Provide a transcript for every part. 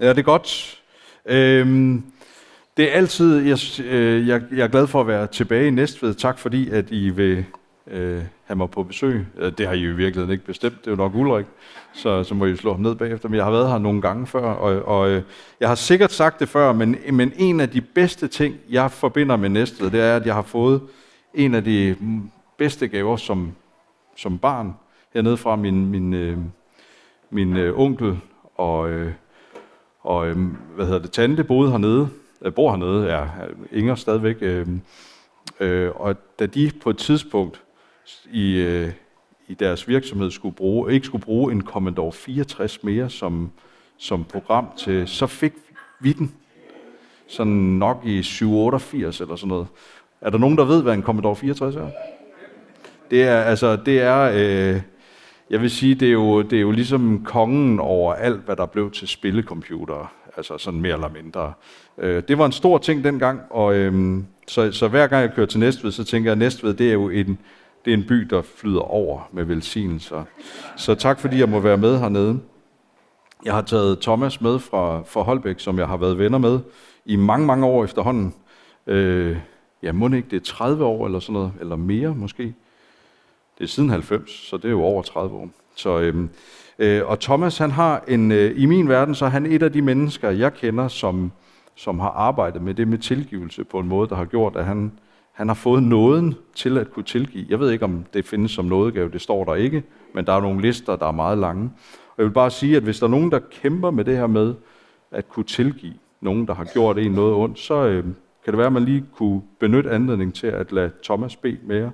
Ja, det er godt. Øhm, det er altid, jeg, øh, jeg, jeg er glad for at være tilbage i Næstved. Tak fordi, at I vil øh, have mig på besøg. Øh, det har I jo i virkeligheden ikke bestemt. Det er jo nok Ulrik, så, så må I slå ham ned bagefter. Men jeg har været her nogle gange før, og, og øh, jeg har sikkert sagt det før, men, men en af de bedste ting, jeg forbinder med Næstved, det er, at jeg har fået en af de bedste gaver som, som barn hernede fra min, min, øh, min øh, onkel og, øh, og øh, hvad hedder det, tante boede hernede, øh, bor hernede, er Inger stadigvæk. Øh, øh, og da de på et tidspunkt i, øh, i deres virksomhed skulle bruge, ikke skulle bruge en Commodore 64 mere som, som program til, så fik vi den sådan nok i 788 eller sådan noget. Er der nogen, der ved, hvad en Commodore 64 er? Det er, altså, det er, øh, jeg vil sige, det er, jo, det er jo ligesom kongen over alt, hvad der blev til spillecomputere. Altså sådan mere eller mindre. Øh, det var en stor ting dengang, og øh, så, så hver gang jeg kører til Næstved, så tænker jeg, at Næstved, det er jo en, det er en by, der flyder over med velsignelser. Så tak fordi jeg må være med hernede. Jeg har taget Thomas med fra, fra Holbæk, som jeg har været venner med i mange, mange år efterhånden. Øh, ja, må ikke det er 30 år eller sådan noget, eller mere måske. Det er siden 90, så det er jo over 30 år. Så, øh, øh, og Thomas, han har en, øh, i min verden, så er han et af de mennesker, jeg kender, som, som har arbejdet med det med tilgivelse på en måde, der har gjort, at han, han har fået nåden til at kunne tilgive. Jeg ved ikke, om det findes som nådegave, det står der ikke, men der er nogle lister, der er meget lange. Og jeg vil bare sige, at hvis der er nogen, der kæmper med det her med at kunne tilgive nogen, der har gjort en noget ondt, så øh, kan det være, at man lige kunne benytte anledning til at lade Thomas bede mere.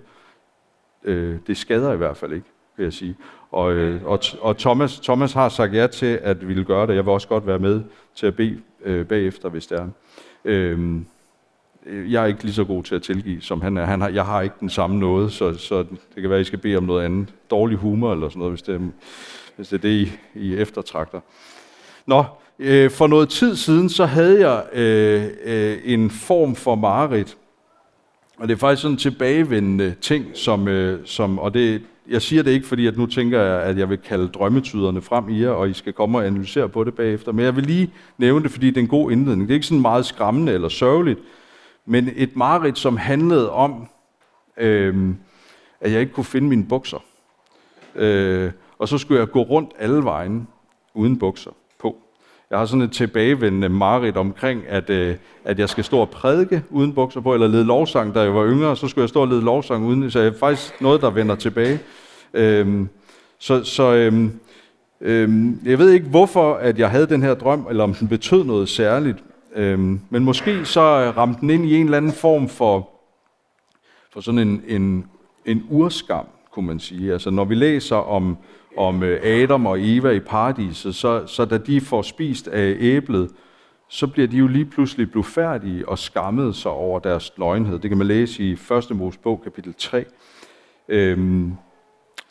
Øh, det skader i hvert fald ikke, vil jeg sige. Og, øh, og, og Thomas, Thomas har sagt ja til at ville gøre det. Jeg vil også godt være med til at bede øh, bagefter, hvis det er. Øh, jeg er ikke lige så god til at tilgive, som han er. Han har, jeg har ikke den samme noget, så, så det kan være, at I skal bede om noget andet. Dårlig humor eller sådan noget, hvis det er, hvis det, er det, I, I eftertragter. Nå, øh, for noget tid siden, så havde jeg øh, øh, en form for mareridt. Og det er faktisk sådan en tilbagevendende ting, som, øh, som og det, jeg siger det ikke, fordi at nu tænker jeg, at jeg vil kalde drømmetyderne frem i jer, og I skal komme og analysere på det bagefter. Men jeg vil lige nævne det, fordi det er en god indledning. Det er ikke sådan meget skræmmende eller sørgeligt, men et mareridt, som handlede om, øh, at jeg ikke kunne finde mine bukser. Øh, og så skulle jeg gå rundt alle vejen uden bukser. Jeg har sådan et tilbagevendende mareridt omkring, at, øh, at jeg skal stå og prædike uden bukser på, eller lede lovsang, da jeg var yngre, så skulle jeg stå og lede lovsang uden, så det er faktisk noget, der vender tilbage. Øhm, så så øhm, øhm, jeg ved ikke, hvorfor at jeg havde den her drøm, eller om den betød noget særligt, Øhm, men måske så ramte den ind i en eller anden form for, for sådan en, en, en urskam, kunne man sige. Altså når vi læser om, om øh, Adam og Eva i paradiset, så, så da de får spist af æblet, så bliver de jo lige pludselig blufærdige og skammet sig over deres løgnhed. Det kan man læse i 1. Mosebog kapitel 3. Øhm,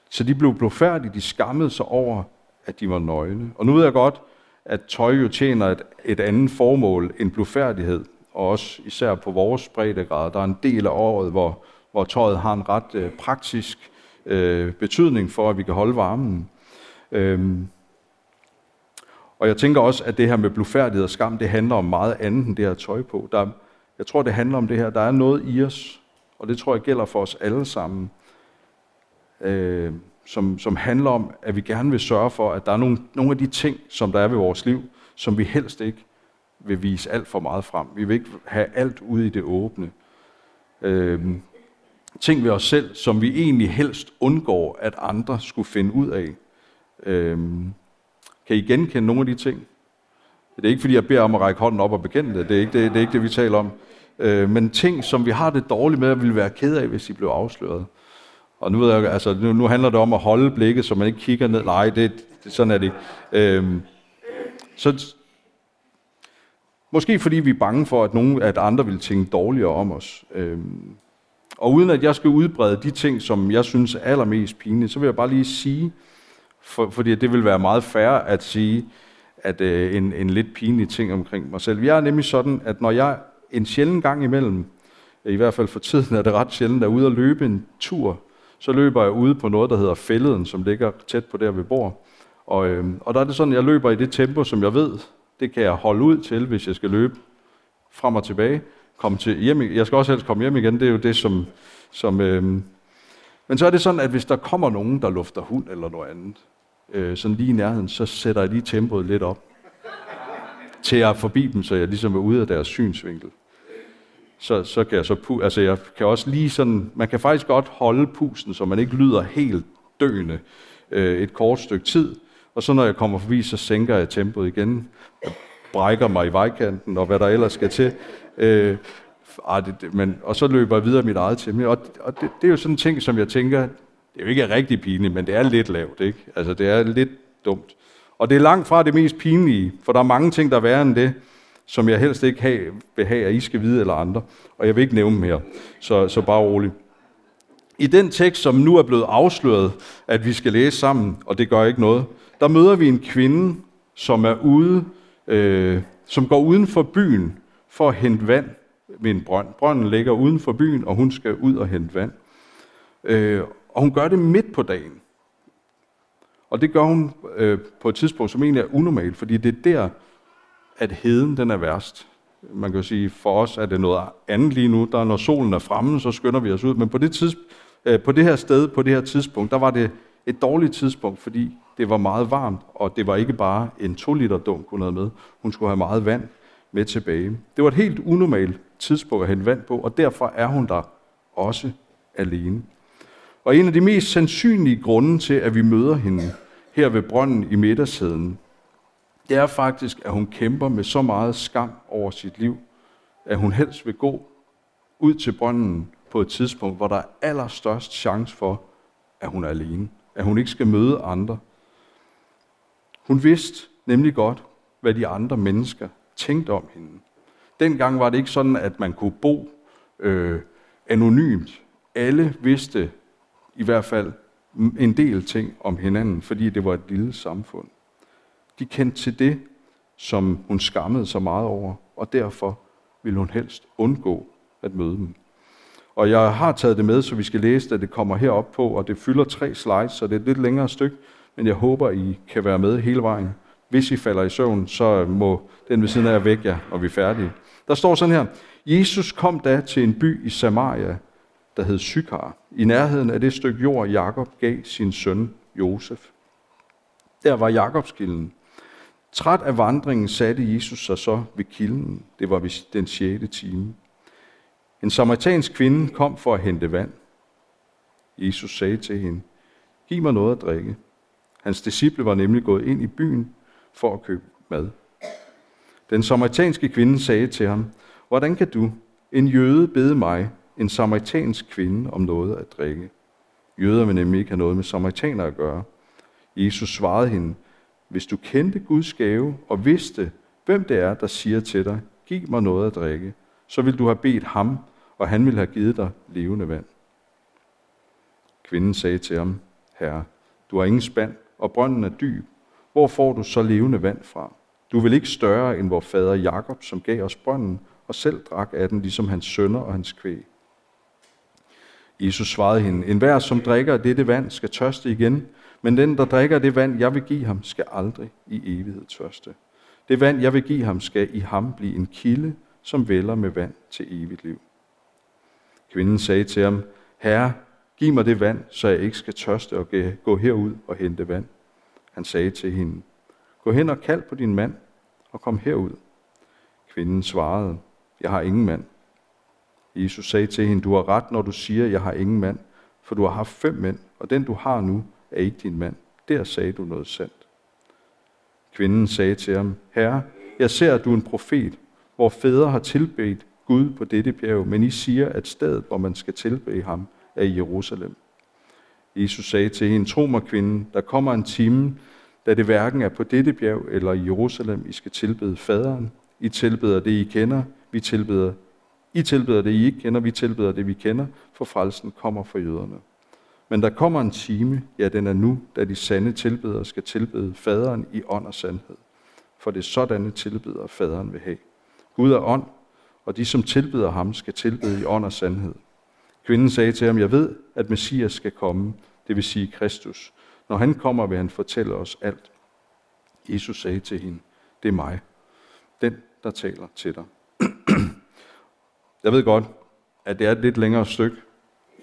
så de blev blufærdige, de skammede sig over, at de var nøgne. Og nu ved jeg godt, at tøj jo tjener et, et andet formål end blufærdighed, og også især på vores breddegrad. Der er en del af året, hvor, hvor tøjet har en ret øh, praktisk øh, betydning for, at vi kan holde varmen. Øhm, og jeg tænker også, at det her med blufærdighed og skam, det handler om meget andet end det her tøj på. Der, jeg tror, det handler om det her. Der er noget i os, og det tror jeg gælder for os alle sammen, øh, som, som handler om, at vi gerne vil sørge for, at der er nogle, nogle af de ting, som der er ved vores liv, som vi helst ikke vil vise alt for meget frem. Vi vil ikke have alt ude i det åbne. Øh, ting ved os selv, som vi egentlig helst undgår, at andre skulle finde ud af. Øhm, kan I genkende nogle af de ting? Det er ikke, fordi jeg beder om at række hånden op og bekende det. Det er ikke det, det, er ikke det vi taler om. Øh, men ting, som vi har det dårligt med, at ville være ked af, hvis de blev afsløret. Og nu, ved jeg, altså, nu, nu handler det om at holde blikket, så man ikke kigger ned. Nej, det, det, sådan er det ikke. Øhm, så, måske fordi vi er bange for, at, nogen, at andre vil tænke dårligere om os. Øhm, og uden at jeg skal udbrede de ting, som jeg synes er allermest pinlige, så vil jeg bare lige sige, for, fordi det vil være meget færre at sige, at øh, en, en lidt pinlig ting omkring mig selv. Jeg er nemlig sådan, at når jeg en sjælden gang imellem, øh, i hvert fald for tiden er det ret sjældent, er ude at løbe en tur, så løber jeg ude på noget, der hedder Fælleden, som ligger tæt på der, vi bor. Og, øh, og der er det sådan, at jeg løber i det tempo, som jeg ved, Det kan jeg holde ud til, hvis jeg skal løbe frem og tilbage. Komme til hjem. Jeg skal også helst komme hjem igen. Det er jo det, som... som øh... Men så er det sådan, at hvis der kommer nogen, der lufter hund eller noget andet, øh, sådan lige i nærheden, så sætter jeg lige tempoet lidt op. Til jeg er forbi dem, så jeg ligesom er ude af deres synsvinkel. Så, så kan jeg så pu- altså jeg kan også lige sådan, man kan faktisk godt holde pusten, så man ikke lyder helt døende øh, et kort stykke tid. Og så når jeg kommer forbi, så sænker jeg tempoet igen. Jeg brækker mig i vejkanten, og hvad der ellers skal til. Øh, ah, det, men, og så løber jeg videre mit eget til. Og, og det, det, er jo sådan en ting, som jeg tænker, det er jo ikke rigtig pinligt, men det er lidt lavt. Ikke? Altså, det er lidt dumt. Og det er langt fra det mest pinlige, for der er mange ting, der er værre end det, som jeg helst ikke have, vil have, at I skal vide eller andre. Og jeg vil ikke nævne mere, så, så bare roligt. I den tekst, som nu er blevet afsløret, at vi skal læse sammen, og det gør ikke noget, der møder vi en kvinde, som er ude, øh, som går uden for byen for at hente vand ved en brønd. Brønden ligger uden for byen, og hun skal ud og hente vand. Øh, og hun gør det midt på dagen. Og det gør hun øh, på et tidspunkt, som egentlig er unormalt, fordi det er der, at heden den er værst. Man kan jo sige, for os er det noget andet lige nu. Der, når solen er fremme, så skynder vi os ud. Men på det, tids, øh, på det her sted, på det her tidspunkt, der var det et dårligt tidspunkt, fordi det var meget varmt, og det var ikke bare en 2 liter dunk, hun havde med. Hun skulle have meget vand med tilbage. Det var et helt unormalt tidspunkt at hente vand på, og derfor er hun der også alene. Og en af de mest sandsynlige grunde til, at vi møder hende her ved brønden i middagssæden, det er faktisk, at hun kæmper med så meget skam over sit liv, at hun helst vil gå ud til brønden på et tidspunkt, hvor der er allerstørst chance for, at hun er alene. At hun ikke skal møde andre. Hun vidste nemlig godt, hvad de andre mennesker tænkte om hende. Dengang var det ikke sådan, at man kunne bo øh, anonymt. Alle vidste i hvert fald en del ting om hinanden, fordi det var et lille samfund. De kendte til det, som hun skammede så meget over, og derfor ville hun helst undgå at møde dem. Og jeg har taget det med, så vi skal læse at Det kommer herop på, og det fylder tre slides, så det er et lidt længere stykke, men jeg håber, I kan være med hele vejen. Hvis I falder i søvn, så må den ved siden af væk jer, og vi er færdige. Der står sådan her, Jesus kom da til en by i Samaria, der hed Sykar, i nærheden af det stykke jord, Jakob gav sin søn Josef. Der var Jakobskilden. Træt af vandringen satte Jesus sig så ved kilden. Det var ved den 6. time. En samaritansk kvinde kom for at hente vand. Jesus sagde til hende, giv mig noget at drikke. Hans disciple var nemlig gået ind i byen for at købe mad. Den samaritanske kvinde sagde til ham, hvordan kan du, en jøde, bede mig, en samaritansk kvinde, om noget at drikke? Jøder vil nemlig ikke have noget med samaritaner at gøre. Jesus svarede hende, hvis du kendte Guds gave og vidste, hvem det er, der siger til dig, giv mig noget at drikke, så vil du have bedt ham, og han vil have givet dig levende vand. Kvinden sagde til ham, Herre, du har ingen spand, og brønden er dyb. Hvor får du så levende vand fra? Du vil ikke større end vor fader Jakob, som gav os brønden, og selv drak af den, ligesom hans sønner og hans kvæg. Jesus svarede hende, en hver, som drikker af dette vand, skal tørste igen, men den, der drikker det vand, jeg vil give ham, skal aldrig i evighed tørste. Det vand, jeg vil give ham, skal i ham blive en kilde, som vælger med vand til evigt liv. Kvinden sagde til ham, Herre, giv mig det vand, så jeg ikke skal tørste og gå herud og hente vand. Han sagde til hende, gå hen og kald på din mand, og kom herud. Kvinden svarede, jeg har ingen mand. Jesus sagde til hende, du har ret, når du siger, jeg har ingen mand, for du har haft fem mænd, og den du har nu, er ikke din mand. Der sagde du noget sandt. Kvinden sagde til ham, Herre, jeg ser, at du er en profet, hvor fædre har tilbedt Gud på dette bjerg, men I siger, at stedet, hvor man skal tilbede ham, er i Jerusalem. Jesus sagde til hende, tro mig kvinde, der kommer en time, da det hverken er på dette bjerg eller i Jerusalem, I skal tilbede faderen. I tilbeder det, I kender, vi tilbeder I tilbeder det, I ikke kender, vi tilbeder det, vi kender, for frelsen kommer fra jøderne. Men der kommer en time, ja den er nu, da de sande tilbedere skal tilbede faderen i ånd og sandhed. For det er sådanne tilbedere faderen vil have. Gud er ånd, og de som tilbeder ham skal tilbede i ånd og sandhed. Kvinden sagde til ham, jeg ved, at Messias skal komme, det vil sige Kristus. Når han kommer, vil han fortælle os alt. Jesus sagde til hende, det er mig. den, der taler til dig. Jeg ved godt, at det er et lidt længere stykke.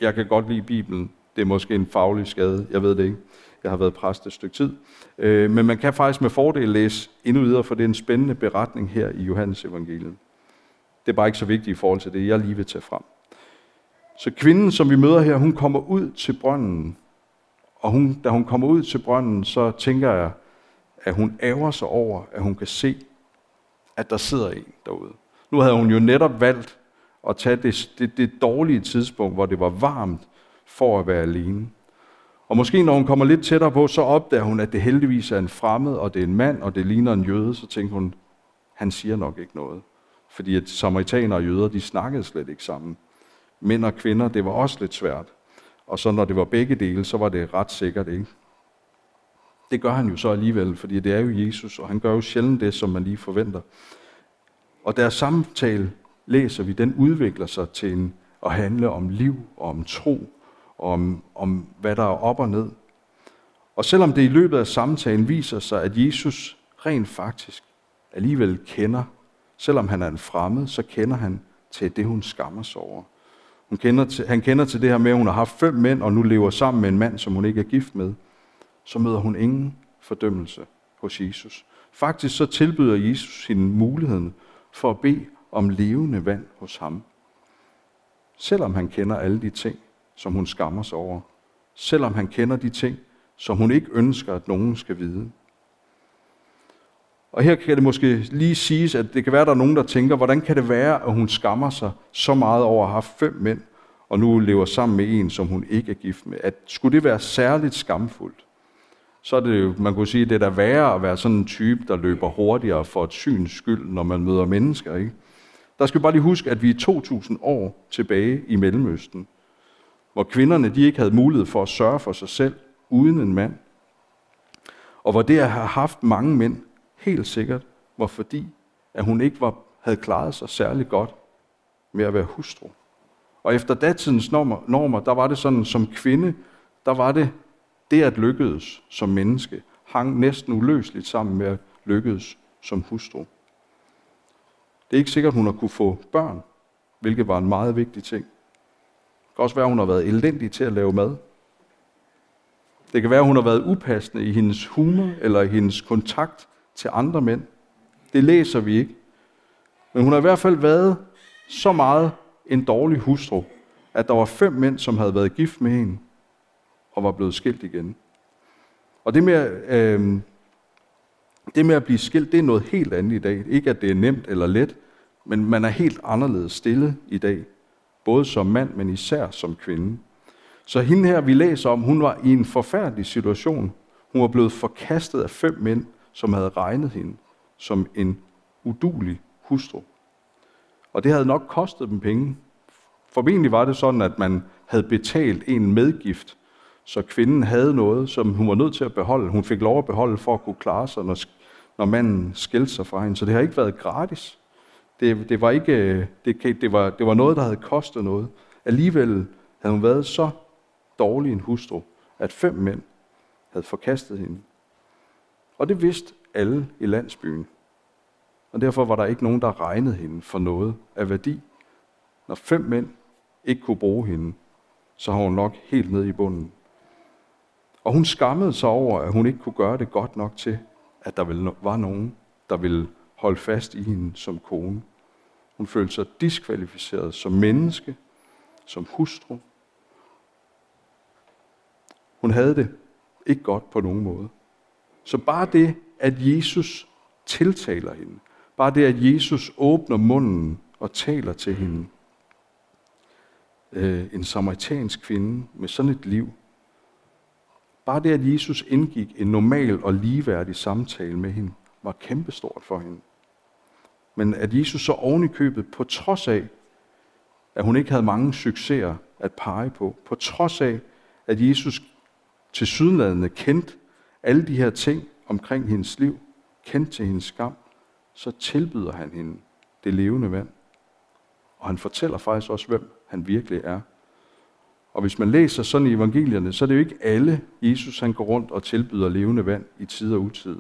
Jeg kan godt lide Bibelen. Det er måske en faglig skade. Jeg ved det ikke. Jeg har været præst et stykke tid. Øh, men man kan faktisk med fordel læse endnu videre, for det er en spændende beretning her i Johannes evangeliet. Det er bare ikke så vigtigt i forhold til det, jeg lige vil tage frem. Så kvinden, som vi møder her, hun kommer ud til brønden. Og hun, da hun kommer ud til brønden, så tænker jeg, at hun ærger sig over, at hun kan se, at der sidder en derude. Nu havde hun jo netop valgt at tage det, det, det dårlige tidspunkt, hvor det var varmt, for at være alene. Og måske når hun kommer lidt tættere på, så opdager hun, at det heldigvis er en fremmed, og det er en mand, og det ligner en jøde, så tænker hun, han siger nok ikke noget. Fordi at samaritaner og jøder, de snakkede slet ikke sammen. Mænd og kvinder, det var også lidt svært. Og så når det var begge dele, så var det ret sikkert, ikke? Det gør han jo så alligevel, fordi det er jo Jesus, og han gør jo sjældent det, som man lige forventer. Og deres samtale, læser vi, den udvikler sig til en, at handle om liv og om tro, og om, om hvad der er op og ned. Og selvom det i løbet af samtalen viser sig, at Jesus rent faktisk alligevel kender, selvom han er en fremmed, så kender han til det, hun skammer sig over. Hun kender til, han kender til det her med, at hun har haft fem mænd, og nu lever sammen med en mand, som hun ikke er gift med. Så møder hun ingen fordømmelse hos Jesus. Faktisk så tilbyder Jesus hende muligheden for at bede om levende vand hos ham. Selvom han kender alle de ting, som hun skammer sig over. Selvom han kender de ting, som hun ikke ønsker, at nogen skal vide. Og her kan det måske lige siges, at det kan være, at der er nogen, der tænker, hvordan kan det være, at hun skammer sig så meget over at have fem mænd, og nu lever sammen med en, som hun ikke er gift med. At skulle det være særligt skamfuldt, så er det jo, man kunne sige, at det er da værre at være sådan en type, der løber hurtigere for et syns skyld, når man møder mennesker. Ikke? Der skal vi bare lige huske, at vi er 2000 år tilbage i Mellemøsten, hvor kvinderne de ikke havde mulighed for at sørge for sig selv uden en mand. Og hvor det at have haft mange mænd helt sikkert var fordi, at hun ikke var, havde klaret sig særlig godt med at være hustru. Og efter datidens normer, normer, der var det sådan, som kvinde, der var det det at lykkedes som menneske, hang næsten uløseligt sammen med at lykkedes som hustru. Det er ikke sikkert, hun har kunne få børn, hvilket var en meget vigtig ting. Det kan også være, at hun har været elendig til at lave mad. Det kan være, at hun har været upassende i hendes humor eller i hendes kontakt til andre mænd. Det læser vi ikke. Men hun har i hvert fald været så meget en dårlig hustru, at der var fem mænd, som havde været gift med hende og var blevet skilt igen. Og det med, øh, det med at blive skilt, det er noget helt andet i dag. Ikke at det er nemt eller let, men man er helt anderledes stille i dag. Både som mand, men især som kvinde. Så hende her, vi læser om, hun var i en forfærdelig situation. Hun var blevet forkastet af fem mænd, som havde regnet hende som en udulig hustru. Og det havde nok kostet dem penge. Formentlig var det sådan, at man havde betalt en medgift, så kvinden havde noget, som hun var nødt til at beholde. Hun fik lov at beholde for at kunne klare sig, når, når manden skældte sig fra hende. Så det har ikke været gratis. Det, det, var, ikke, det, det, var, det var noget, der havde kostet noget. Alligevel havde hun været så dårlig en hustru, at fem mænd havde forkastet hende. Og det vidste alle i landsbyen. Og derfor var der ikke nogen, der regnede hende for noget af værdi. Når fem mænd ikke kunne bruge hende, så har hun nok helt ned i bunden. Og hun skammede sig over, at hun ikke kunne gøre det godt nok til, at der var nogen, der ville holde fast i hende som kone. Hun følte sig diskvalificeret som menneske, som hustru. Hun havde det ikke godt på nogen måde. Så bare det, at Jesus tiltaler hende, bare det, at Jesus åbner munden og taler til hende, øh, en samaritansk kvinde med sådan et liv, bare det, at Jesus indgik en normal og ligeværdig samtale med hende, var kæmpestort for hende. Men at Jesus så oven i købet, på trods af, at hun ikke havde mange succeser at pege på, på trods af, at Jesus til sydlandene kendte alle de her ting omkring hendes liv, kendte til hendes skam, så tilbyder han hende det levende vand. Og han fortæller faktisk også, hvem han virkelig er. Og hvis man læser sådan i evangelierne, så er det jo ikke alle, Jesus han går rundt og tilbyder levende vand i tid og utid.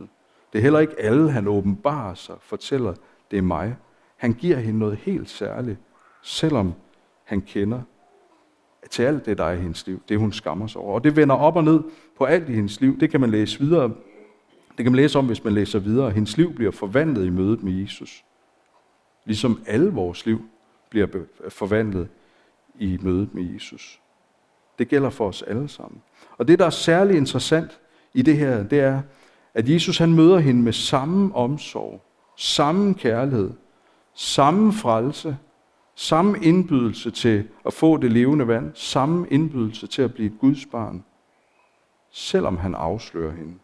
Det er heller ikke alle, han åbenbarer sig, fortæller det er mig. Han giver hende noget helt særligt, selvom han kender til alt det, der er i hendes liv. Det, hun skammer sig over. Og det vender op og ned på alt i hendes liv. Det kan man læse videre. Det kan man læse om, hvis man læser videre. Hendes liv bliver forvandlet i mødet med Jesus. Ligesom alle vores liv bliver forvandlet i mødet med Jesus. Det gælder for os alle sammen. Og det, der er særlig interessant i det her, det er, at Jesus han møder hende med samme omsorg, samme kærlighed, samme frelse, samme indbydelse til at få det levende vand, samme indbydelse til at blive et Guds barn, selvom han afslører hende.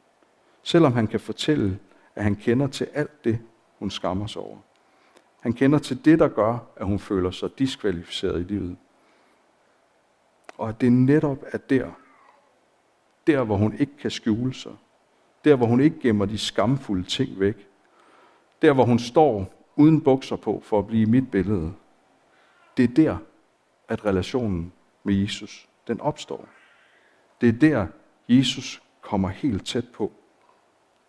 Selvom han kan fortælle, at han kender til alt det, hun skammer sig over. Han kender til det, der gør, at hun føler sig diskvalificeret i livet. Og at det netop er der, der hvor hun ikke kan skjule sig, der hvor hun ikke gemmer de skamfulde ting væk, der hvor hun står uden bukser på for at blive mit billede, det er der, at relationen med Jesus, den opstår. Det er der, Jesus kommer helt tæt på.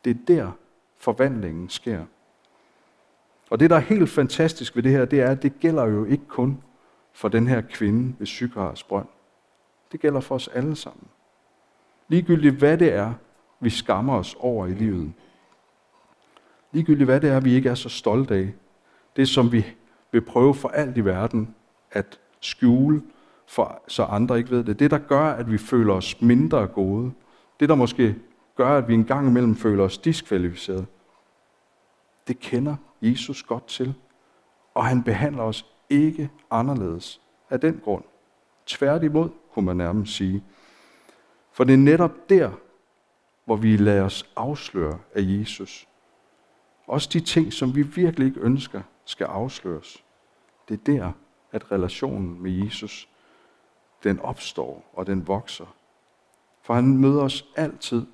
Det er der, forvandlingen sker. Og det, der er helt fantastisk ved det her, det er, at det gælder jo ikke kun for den her kvinde ved Sykars brønd. Det gælder for os alle sammen. Ligegyldigt hvad det er, vi skammer os over i livet. Ligegyldigt hvad det er, vi ikke er så stolte af. Det, som vi vil prøve for alt i verden at skjule, for, så andre ikke ved det. Det, der gør, at vi føler os mindre gode. Det, der måske gør, at vi en gang imellem føler os diskvalificeret. Det kender Jesus godt til. Og han behandler os ikke anderledes af den grund. Tværtimod, kunne man nærmest sige. For det er netop der, hvor vi lader os afsløre af Jesus. Også de ting, som vi virkelig ikke ønsker, skal afsløres. Det er der, at relationen med Jesus, den opstår og den vokser. For han møder os altid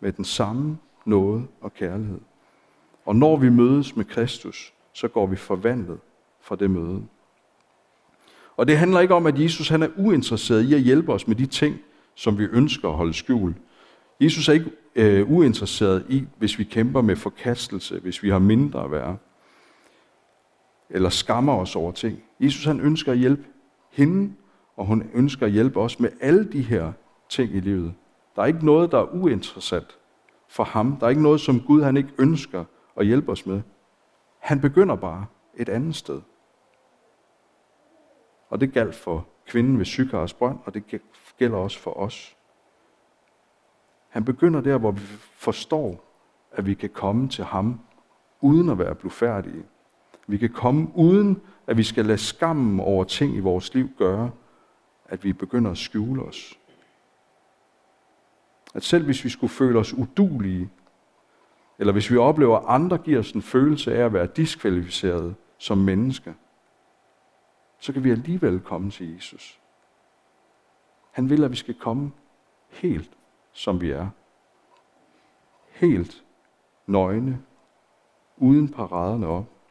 med den samme nåde og kærlighed. Og når vi mødes med Kristus, så går vi forvandlet fra det møde. Og det handler ikke om, at Jesus han er uinteresseret i at hjælpe os med de ting, som vi ønsker at holde skjult. Jesus er ikke øh, uinteresseret i, hvis vi kæmper med forkastelse, hvis vi har mindre at være, eller skammer os over ting. Jesus han ønsker at hjælpe hende, og hun ønsker at hjælpe os med alle de her ting i livet. Der er ikke noget, der er uinteressant for ham. Der er ikke noget, som Gud han ikke ønsker at hjælpe os med. Han begynder bare et andet sted. Og det galt for kvinden ved Sykars brønd, og det gælder også for os. Han begynder der, hvor vi forstår, at vi kan komme til ham, uden at være blufærdige. Vi kan komme uden, at vi skal lade skammen over ting i vores liv gøre, at vi begynder at skjule os. At selv hvis vi skulle føle os udulige, eller hvis vi oplever, at andre giver os en følelse af at være diskvalificeret som menneske, så kan vi alligevel komme til Jesus. Han vil, at vi skal komme helt, som vi er. Helt nøgne, uden paraderne op.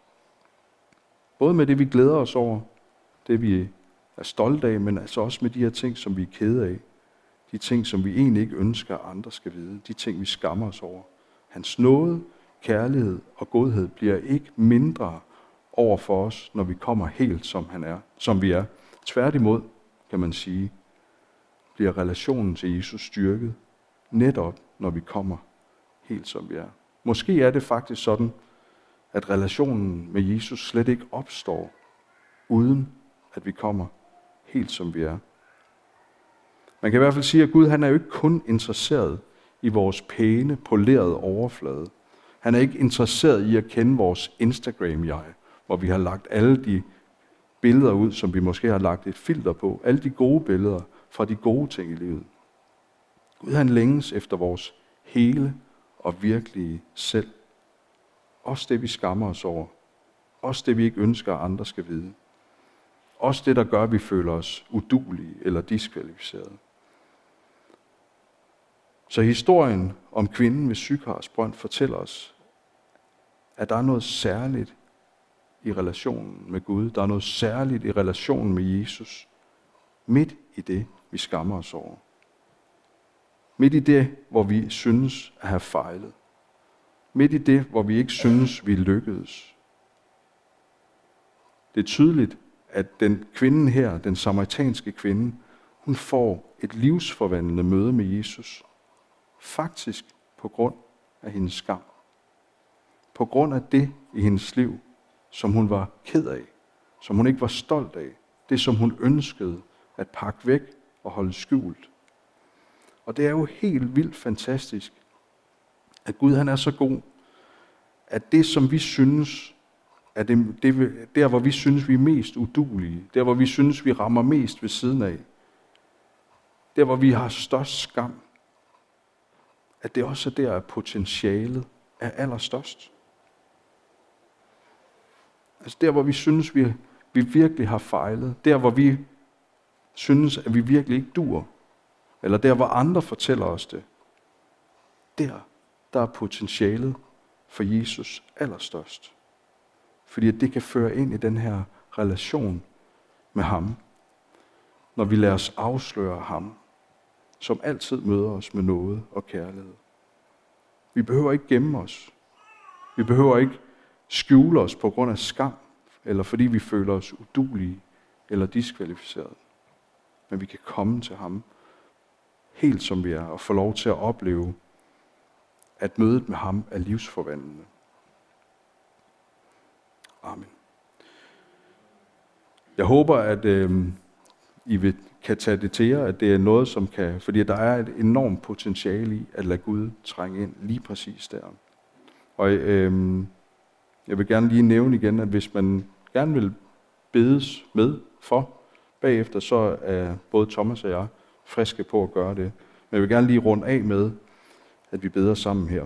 Både med det, vi glæder os over, det vi er stolte af, men altså også med de her ting, som vi er kede af. De ting, som vi egentlig ikke ønsker, at andre skal vide. De ting, vi skammer os over. Hans nåde, kærlighed og godhed bliver ikke mindre over for os, når vi kommer helt som han er, som vi er. Tværtimod, kan man sige, bliver relationen til Jesus styrket, netop når vi kommer helt som vi er. Måske er det faktisk sådan, at relationen med Jesus slet ikke opstår, uden at vi kommer helt som vi er. Man kan i hvert fald sige, at Gud han er jo ikke kun interesseret i vores pæne, polerede overflade. Han er ikke interesseret i at kende vores Instagram-jeg, hvor vi har lagt alle de billeder ud, som vi måske har lagt et filter på. Alle de gode billeder fra de gode ting i livet. Gud han længes efter vores hele og virkelige selv. Også det, vi skammer os over. Også det, vi ikke ønsker, at andre skal vide. Også det, der gør, at vi føler os udulige eller diskvalificerede. Så historien om kvinden ved Sykars brønd fortæller os, at der er noget særligt i relationen med Gud. Der er noget særligt i relationen med Jesus. Midt i det, vi skammer os over. Midt i det, hvor vi synes at have fejlet. Midt i det, hvor vi ikke synes, vi lykkedes. det er tydeligt, at den kvinde her, den samaritanske kvinde, hun får et livsforvandlende møde med Jesus. Faktisk på grund af hendes skam. På grund af det i hendes liv, som hun var ked af, som hun ikke var stolt af, det som hun ønskede at pakke væk og holde skjult. Og det er jo helt vildt fantastisk, at Gud han er så god, at det som vi synes, at det, det, der hvor vi synes vi er mest udulige, der hvor vi synes vi rammer mest ved siden af, der hvor vi har størst skam, at det også er der, at potentialet er allerstørst. Altså der, hvor vi synes, vi, vi virkelig har fejlet. Der, hvor vi synes, at vi virkelig ikke dur. Eller der, hvor andre fortæller os det. Der, der er potentialet for Jesus allerstørst. Fordi at det kan føre ind i den her relation med ham. Når vi lader os afsløre ham, som altid møder os med noget og kærlighed. Vi behøver ikke gemme os. Vi behøver ikke skjule os på grund af skam, eller fordi vi føler os udulige eller diskvalificerede. Men vi kan komme til ham helt som vi er, og få lov til at opleve, at mødet med ham er livsforvandlende. Amen. Jeg håber, at øh, I vil, kan tage det til jer, at det er noget, som kan... Fordi der er et enormt potentiale i at lade Gud trænge ind lige præcis der. Og øh, jeg vil gerne lige nævne igen, at hvis man gerne vil bedes med for bagefter, så er både Thomas og jeg friske på at gøre det. Men jeg vil gerne lige runde af med, at vi beder sammen her.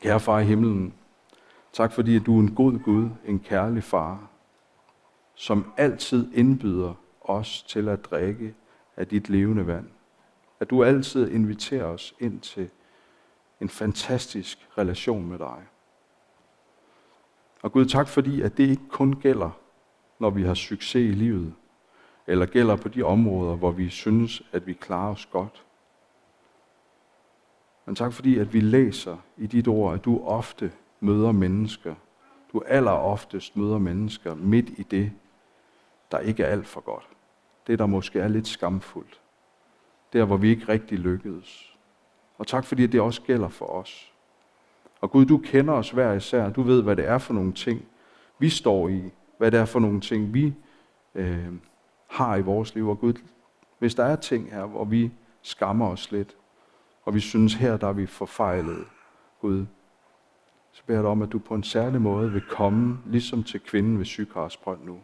Kære far i himlen, tak fordi at du er en god Gud, en kærlig far, som altid indbyder os til at drikke af dit levende vand. At du altid inviterer os ind til en fantastisk relation med dig. Og Gud, tak fordi, at det ikke kun gælder, når vi har succes i livet, eller gælder på de områder, hvor vi synes, at vi klarer os godt. Men tak fordi, at vi læser i dit ord, at du ofte møder mennesker. Du aller oftest møder mennesker midt i det, der ikke er alt for godt. Det, der måske er lidt skamfuldt. Der, hvor vi ikke rigtig lykkedes. Og tak fordi, at det også gælder for os. Og Gud, du kender os hver især. Du ved, hvad det er for nogle ting, vi står i. Hvad det er for nogle ting, vi øh, har i vores liv. Og Gud, hvis der er ting her, hvor vi skammer os lidt, og vi synes, her der er vi forfejlet, Gud, så beder jeg dig om, at du på en særlig måde vil komme, ligesom til kvinden ved Sykars brønd nu.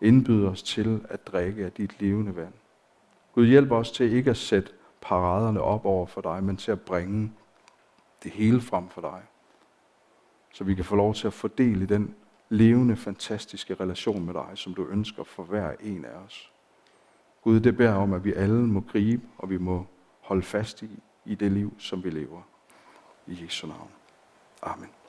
Indbyder os til at drikke af dit levende vand. Gud, hjælp os til ikke at sætte paraderne op over for dig, men til at bringe det hele frem for dig. Så vi kan få lov til at fordele den levende, fantastiske relation med dig, som du ønsker for hver en af os. Gud, det beder om, at vi alle må gribe, og vi må holde fast i, i det liv, som vi lever. I Jesu navn. Amen.